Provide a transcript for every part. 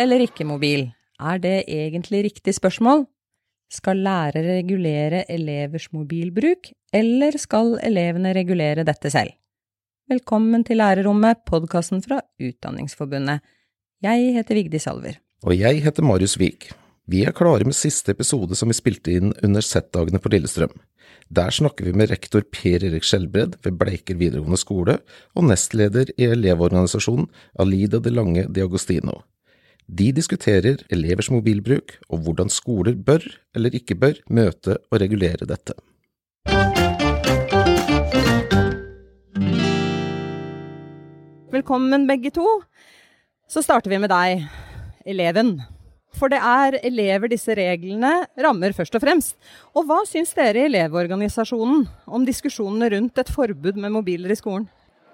eller ikke mobil? Er det egentlig riktig spørsmål? Skal lærere regulere elevers mobilbruk, eller skal elevene regulere dette selv? Velkommen til Lærerrommet, podkasten fra Utdanningsforbundet. Jeg heter Vigdis Salver. Og jeg heter Marius Wiik. Vi er klare med siste episode som vi spilte inn under Z-dagene på Lillestrøm. Der snakker vi med rektor Per Erik Skjelbred ved Bleiker videregående skole og nestleder i Elevorganisasjonen Alida de Lange de Agostino. De diskuterer elevers mobilbruk og hvordan skoler bør eller ikke bør møte og regulere dette. Velkommen begge to. Så starter vi med deg, eleven. For det er elever disse reglene rammer først og fremst. Og hva syns dere i Elevorganisasjonen om diskusjonene rundt et forbud med mobiler i skolen?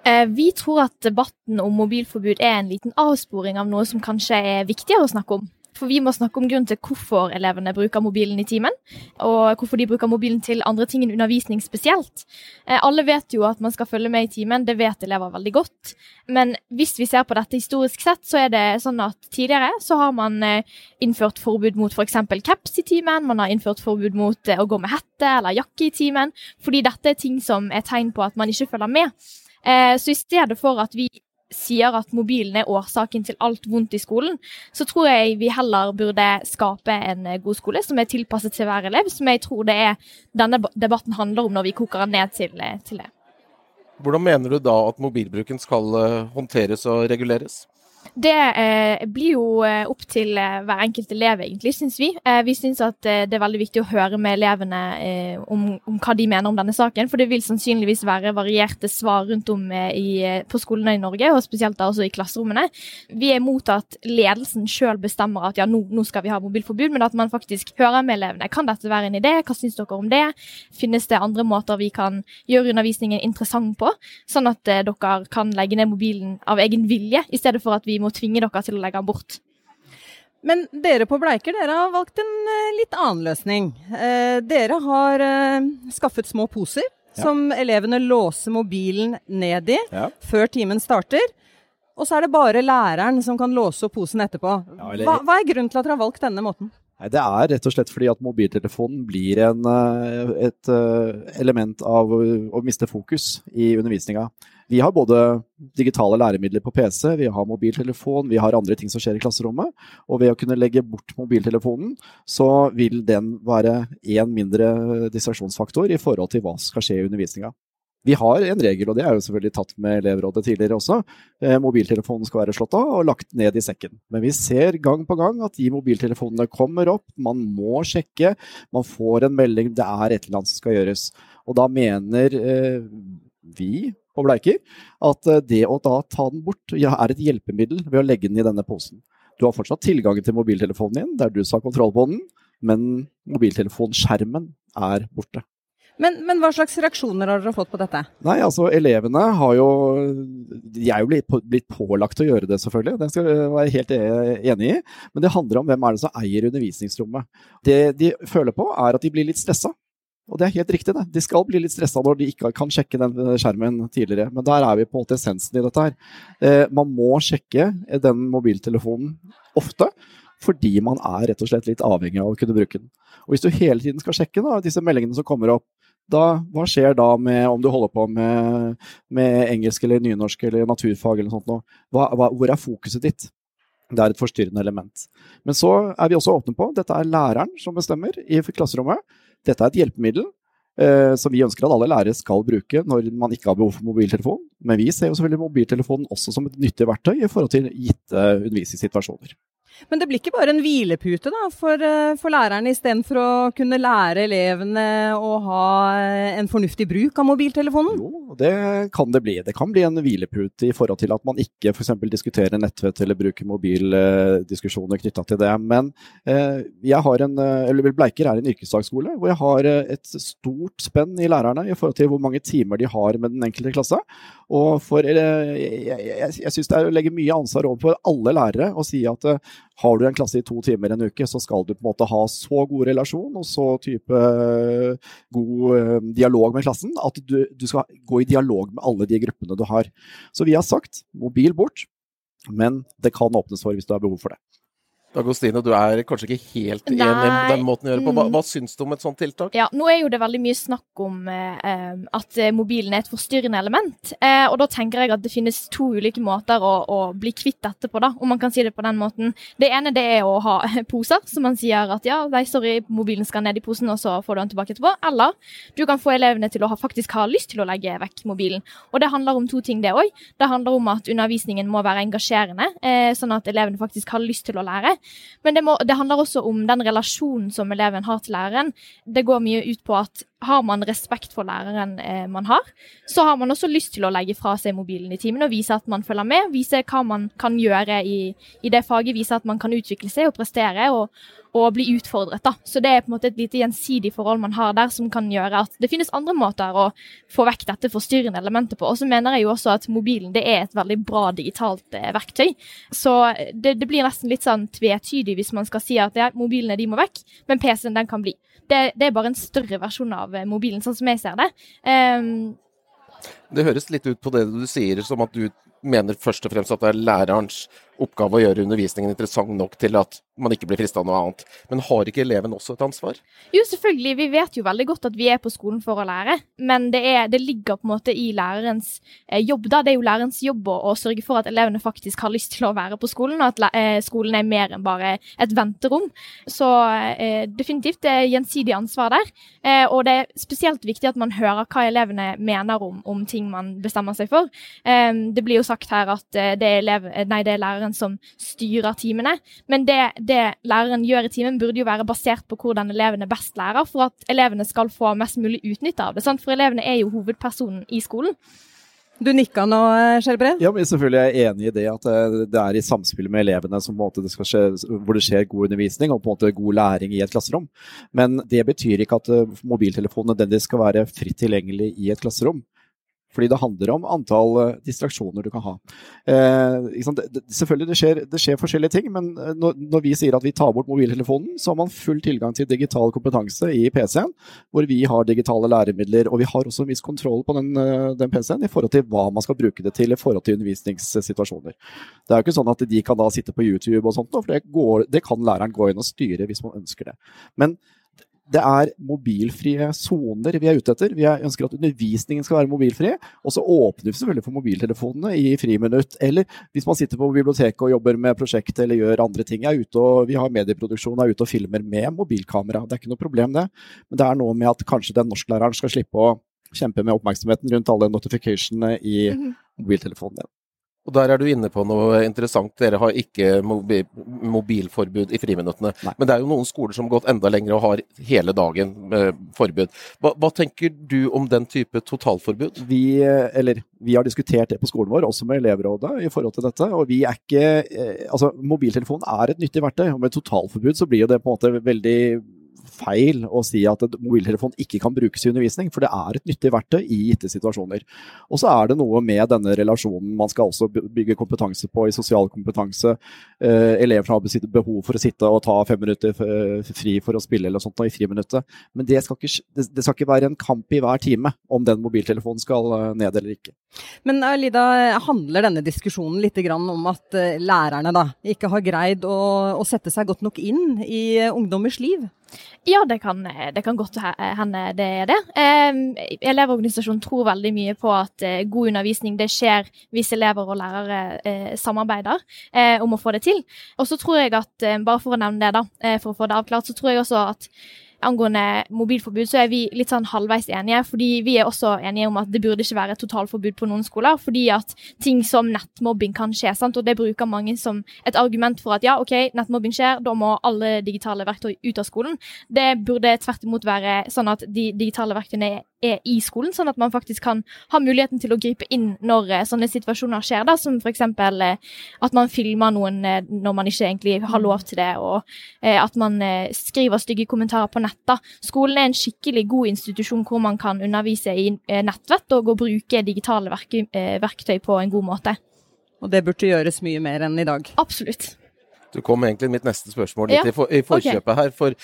Eh, vi tror at debatten om mobilforbud er en liten avsporing av noe som kanskje er viktigere å snakke om. For vi må snakke om grunnen til hvorfor elevene bruker mobilen i timen, og hvorfor de bruker mobilen til andre ting enn undervisning spesielt. Eh, alle vet jo at man skal følge med i timen, det vet elever veldig godt. Men hvis vi ser på dette historisk sett, så er det sånn at tidligere så har man eh, innført forbud mot f.eks. For caps i timen, man har innført forbud mot å gå med hette eller jakke i timen, fordi dette er ting som er tegn på at man ikke følger med. Eh, så i stedet for at vi sier at mobilen er årsaken til alt vondt i skolen, så tror jeg vi heller burde skape en eh, god skole som er tilpasset til hver elev, som jeg tror det er denne debatten handler om når vi koker den ned til, eh, til det. Hvordan mener du da at mobilbruken skal håndteres og reguleres? Det eh, blir jo eh, opp til eh, hver enkelt elev, egentlig, syns vi. Eh, vi syns at eh, det er veldig viktig å høre med elevene eh, om, om, hva de mener om denne saken. For det vil sannsynligvis være varierte svar rundt om i, på skolene i Norge, og spesielt da også i klasserommene. Vi er imot at ledelsen sjøl bestemmer at ja, nå, nå, skal vi ha mobilforbud, men at man faktisk hører med elevene. Kan dette være en idé? Hva syns dere om det? Finnes det andre måter vi kan gjøre undervisningen interessant på, sånn at dere kan legge ned mobilen av egen vilje, i stedet for at vi må tvinge dere til å legge den bort. Men dere på Bleiker dere har valgt en uh, litt annen løsning. Uh, dere har uh, skaffet små poser ja. som elevene låser mobilen ned i ja. før timen starter. Og så er det bare læreren som kan låse opp posen etterpå. Hva, hva, er grunnen til at dere har valgt denne måten? Nei, Det er rett og slett fordi at mobiltelefonen blir en, et element av å miste fokus i undervisninga. Vi har både digitale læremidler på PC, vi har mobiltelefon, vi har andre ting som skjer i klasserommet. Og ved å kunne legge bort mobiltelefonen, så vil den være én mindre distraksjonsfaktor i forhold til hva som skal skje i undervisninga. Vi har en regel, og det er jo selvfølgelig tatt med elevrådet tidligere også. Eh, mobiltelefonen skal være slått av og lagt ned i sekken. Men vi ser gang på gang at de mobiltelefonene kommer opp, man må sjekke, man får en melding, det er et eller annet som skal gjøres. Og da mener eh, vi på Bleiker, at eh, det å da ta den bort ja, er et hjelpemiddel ved å legge den i denne posen. Du har fortsatt tilgangen til mobiltelefonen din, der du sa ha kontroll på den, men mobiltelefonskjermen er borte. Men, men, hva slags reaksjoner har dere fått på dette? Nei, altså Elevene har jo De er jo blitt, blitt pålagt å gjøre det, selvfølgelig. Det skal jeg være helt e-, enig i. Men det handler om hvem er det som eier undervisningsrommet. Det de føler på, er at de blir litt stressa. Og det er helt riktig, det. De skal bli litt stressa når de ikke kan sjekke den skjermen tidligere. Men der er vi på en måte essensen i dette her. Eh, man må sjekke den mobiltelefonen ofte. Fordi man er rett og slett litt avhengig av å kunne bruke den. Og hvis du hele tiden skal sjekke da, disse meldingene som kommer opp, da, hva skjer da med om du holder på med, med engelsk eller nynorsk eller naturfag eller noe sånt? Hva, hvor er fokuset ditt? Det er et forstyrrende element. Men så er vi også åpne på dette er læreren som bestemmer i klasserommet. Dette er et hjelpemiddel eh, som vi ønsker at alle lærere skal bruke når man ikke har behov for mobiltelefon. Men vi ser jo selvfølgelig mobiltelefonen også som et nyttig verktøy i forhold til gitte undervisningssituasjoner. Men det blir ikke bare en hvilepute da, for, eh, for lærerne, istedenfor å kunne lære elevene å ha eh, en fornuftig bruk av mobiltelefonen? Jo, det kan det bli. Det kan bli en hvilepute i forhold til at man ikke f.eks. diskuterer nettvett eller bruker mobildiskusjoner knytta til det. Men eh, jeg har en, eh, eller Bleiker er en yrkesfagskole hvor jeg har et stort spenn i lærerne i forhold til hvor mange timer de har med den enkelte klasse. Og for, eh, jeg, jeg, jeg syns det er å legge mye ansvar over på alle lærere å si at har du en klasse i to timer en uke, så skal du på en måte ha så god relasjon og så type eh, god eh, dialog med klassen at du, du skal gå i dialog med alle de gruppene du har. Så vi har sagt mobil bort, men det kan åpnes for hvis du har behov for det. Agostine, du er kanskje ikke helt enig med den måten å gjøre på. Hva, mm. hva syns du om et sånt tiltak? Ja, Nå er jo det veldig mye snakk om eh, at eh, mobilen er et forstyrrende element. Eh, og da tenker jeg at det finnes to ulike måter å, å, bli kvitt dette på, da, om man kan si det på den måten. Det ene det er å ha poser, som man sier at ja, nei, sorry, mobilen skal ned i posen, og så får du den tilbake etterpå. Eller du kan få elevene til å ha, faktisk ha lyst til å legge vekk mobilen. Og det handler om to ting, det òg. Det handler om at undervisningen må være engasjerende, eh, sånn at elevene faktisk har lyst til å lære. Men det, må, det, handler også om den relasjonen som eleven har til læreren. Det går mye ut på at har man respekt for læreren eh, man har, så har man også lyst til å legge fra seg mobilen i timen og vise at man følger med. Vise hva man kan gjøre i, i det faget. Vise at man kan utvikle seg og prestere. og og bli utfordret. da. Så det er på en måte et lite gjensidig forhold man har der, som kan gjøre at det finnes andre måter å få vekk dette forstyrrende elementet på. Og så mener jeg jo også at mobilen det er et veldig bra digitalt eh, verktøy. Så det, det, blir nesten litt sånn tvetydig hvis man skal si at ja, mobilene de må vekk, men PC-en den kan bli. Det, det, er bare en større versjon av eh, mobilen, sånn som jeg ser det. Um, det høres litt ut på det du sier som at du mener først og fremst at det er lærerens oppgave å gjøre undervisningen interessant nok til at man ikke blir frista av noe annet. Men har ikke eleven også et ansvar? Jo, selvfølgelig. Vi vet jo veldig godt at vi er på skolen for å lære. Men det, er, det ligger på en måte i lærerens eh, jobb. da. Det er jo lærerens jobb å, å, sørge for at elevene faktisk har lyst til å være på skolen, og at eh, skolen er mer enn bare et venterom. Så eh, definitivt det er gjensidig ansvar der. Eh, og det er spesielt viktig at man hører hva elevene mener om, om ting man bestemmer seg for. Eh, det blir jo sagt her at eh, det er, elev, nei, det er læreren læreren som styrer timene. Men det, det læreren gjør i timen, burde jo være basert på hvordan elevene best lærer, for at elevene skal få mest mulig utnytte av det. Sant? For elevene er jo hovedpersonen i skolen. Du nikka nå, Skjelbred? Ja, men selvfølgelig er jeg enig i det. At det er i samspill med elevene som, det skje, hvor det skjer god undervisning og på en måte god læring i et klasserom. Men det betyr ikke at eh, mobiltelefonen nødvendigvis skal være fritt tilgjengelig i et klasserom. Fordi det handler om antall uh, distraksjoner du kan ha. Eh, det, selvfølgelig, det skjer, det skjer, forskjellige ting, men eh, når, når, vi sier at vi tar bort mobiltelefonen, så har man full tilgang til digital kompetanse i PC-en, hvor vi har digitale læremidler. Og vi har også en viss kontroll på den, uh, den PC-en i forhold til hva man skal bruke det til i forhold til undervisningssituasjoner. Det er jo ikke sånn at de kan da sitte på YouTube og sånt, for det, går, det kan læreren gå inn og styre hvis man ønsker det. Men det er mobilfrie soner vi er ute etter. Vi ønsker at undervisningen skal være mobilfri. Og så åpner vi selvfølgelig for mobiltelefonene i friminutt. Eller hvis man sitter på biblioteket og jobber med prosjekt eller gjør andre ting. Ute og, vi har medieproduksjon, er ute og filmer med mobilkamera. Det er ikke noe problem, det. Men det er noe med at kanskje den norsklæreren skal slippe å kjempe med oppmerksomheten rundt alle notificationene i mobiltelefonen mobiltelefonen. Og der er du inne på noe interessant. Dere har ikke mobil, mobilforbud i friminuttene. Nei. Men det er jo noen skoler som har gått enda lenger og har hele dagen med forbud. Hva, hva, tenker du om den type totalforbud? Vi, eller, vi har diskutert det på skolen vår, også med elevrådet, i forhold til dette. Og vi er ikke eh, Altså, mobiltelefonen er et nyttig verktøy, og med totalforbud så blir jo det på en måte veldig feil å si at mobiltelefon ikke kan brukes i undervisning, for det er et nyttig verktøy i gitte situasjoner. Og så er det noe med denne relasjonen man skal også bygge kompetanse på i sosial kompetanse. Eh, elever har behov for å sitte og ta fem minutter fri for å spille eller sånt i friminuttet. Men det skal, ikke, det skal ikke være en kamp i hver time om den mobiltelefonen skal eh, ned eller ikke. Men Lida, handler denne diskusjonen litt om at eh, lærerne da, ikke har greid å, å sette seg godt nok inn i ungdommers liv? Ja, det kan, det kan godt hende det er det. Elevorganisasjonen tror veldig mye på at eh, god undervisning det skjer hvis elever og lærere eh, samarbeider eh, om å få det til. Og så tror jeg at, bare for å nevne det, da, for å få det avklart, så tror jeg også at angående mobilforbud, så er vi litt sånn halvveis enige. Fordi vi er også enige om at det burde ikke være et totalforbud på noen skoler. Fordi at ting som nettmobbing kan skje. sant? Og det bruker mange som et argument for at ja, OK, nettmobbing skjer, da må alle digitale verktøy ut av skolen. Det burde tvert imot være sånn at de digitale verktøyene er i skolen, sånn at man faktisk kan ha muligheten til å gripe inn når uh, sånne situasjoner skjer, da, som f.eks. Eh, at man filmer noen uh, når man ikke egentlig har lov til det, og at man skriver stygge kommentarer på nett. Da. Skolen er en skikkelig god institusjon hvor man kan undervise i nettvett og bruke digitale verktøy på en god måte. Og det burde gjøres mye mer enn i dag? Absolutt. Du kom egentlig mitt neste spørsmål litt ja. i, for, i, forkjøpet okay. her. For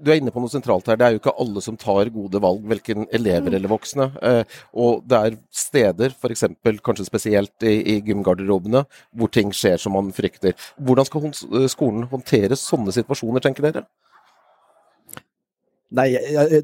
du er inne på noe sentralt her. Det er jo ikke alle som tar gode valg, verken elever mm. eller voksne. Eh, og det er steder, f.eks. kanskje spesielt i, i gymgarderobene, hvor ting skjer som man frykter. Hvordan skal eh, skolen håndtere sånne situasjoner, tenker dere? Nei,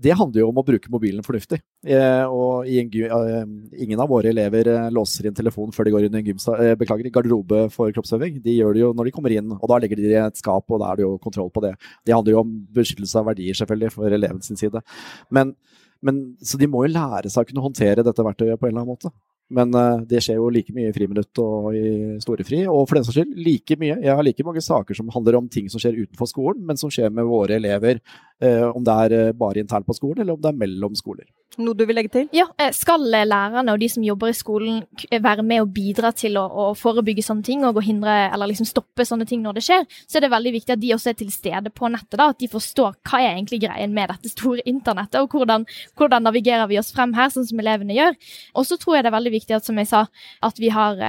det handler jo om å bruke mobilen fornuftig. Eh, og ingen av våre elever eh, låser inn telefonen før de går inn i en gymsta, eh, beklager, garderobe for kroppsøving. De gjør det jo når de kommer inn, og da legger de det i et skap, og da er det jo kontroll på det. Det handler jo om beskyttelse av verdier, selvfølgelig, for eleven sin side. Men, men, så de må jo lære seg å kunne håndtere dette verktøyet på en eller annen måte. Men uh, det skjer jo like mye i friminutt og i storefri. Og for den saks skyld, like mye. Jeg har like mange saker som handler om ting som skjer utenfor skolen, men som skjer med våre elever. Uh, om det er uh, bare internt på skolen, eller om det er mellom skoler. Noe du vil legge til? Ja, Skal lærerne og de som jobber i skolen være med og bidra til å, å forebygge sånne ting og hindre eller liksom stoppe sånne ting når det skjer, så er det veldig viktig at de også er til stede på nettet. da, At de forstår hva er egentlig greien med dette store internettet, og hvordan, hvordan navigerer vi oss frem her, sånn som elevene gjør. Og så tror jeg det er veldig viktig at, som jeg sa, at vi har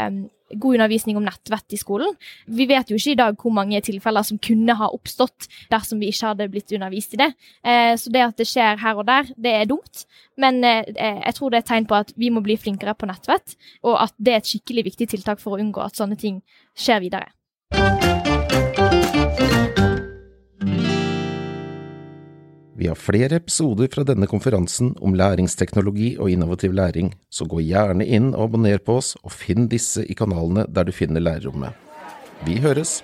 god undervisning om nettvett i skolen. Vi vet jo ikke i dag hvor mange tilfeller som kunne ha oppstått dersom vi ikke hadde blitt undervist i det. Eh, så det at det skjer her og der, det er dumt. Men eh, jeg tror det er et tegn på at vi må bli flinkere på nettvett, og at det er et skikkelig viktig tiltak for å unngå at sånne ting skjer videre. Vi har flere episoder fra denne konferansen om læringsteknologi og innovativ læring, så gå gjerne inn og abonner på oss, og finn disse i kanalene der du finner lærerrommet. Vi høres!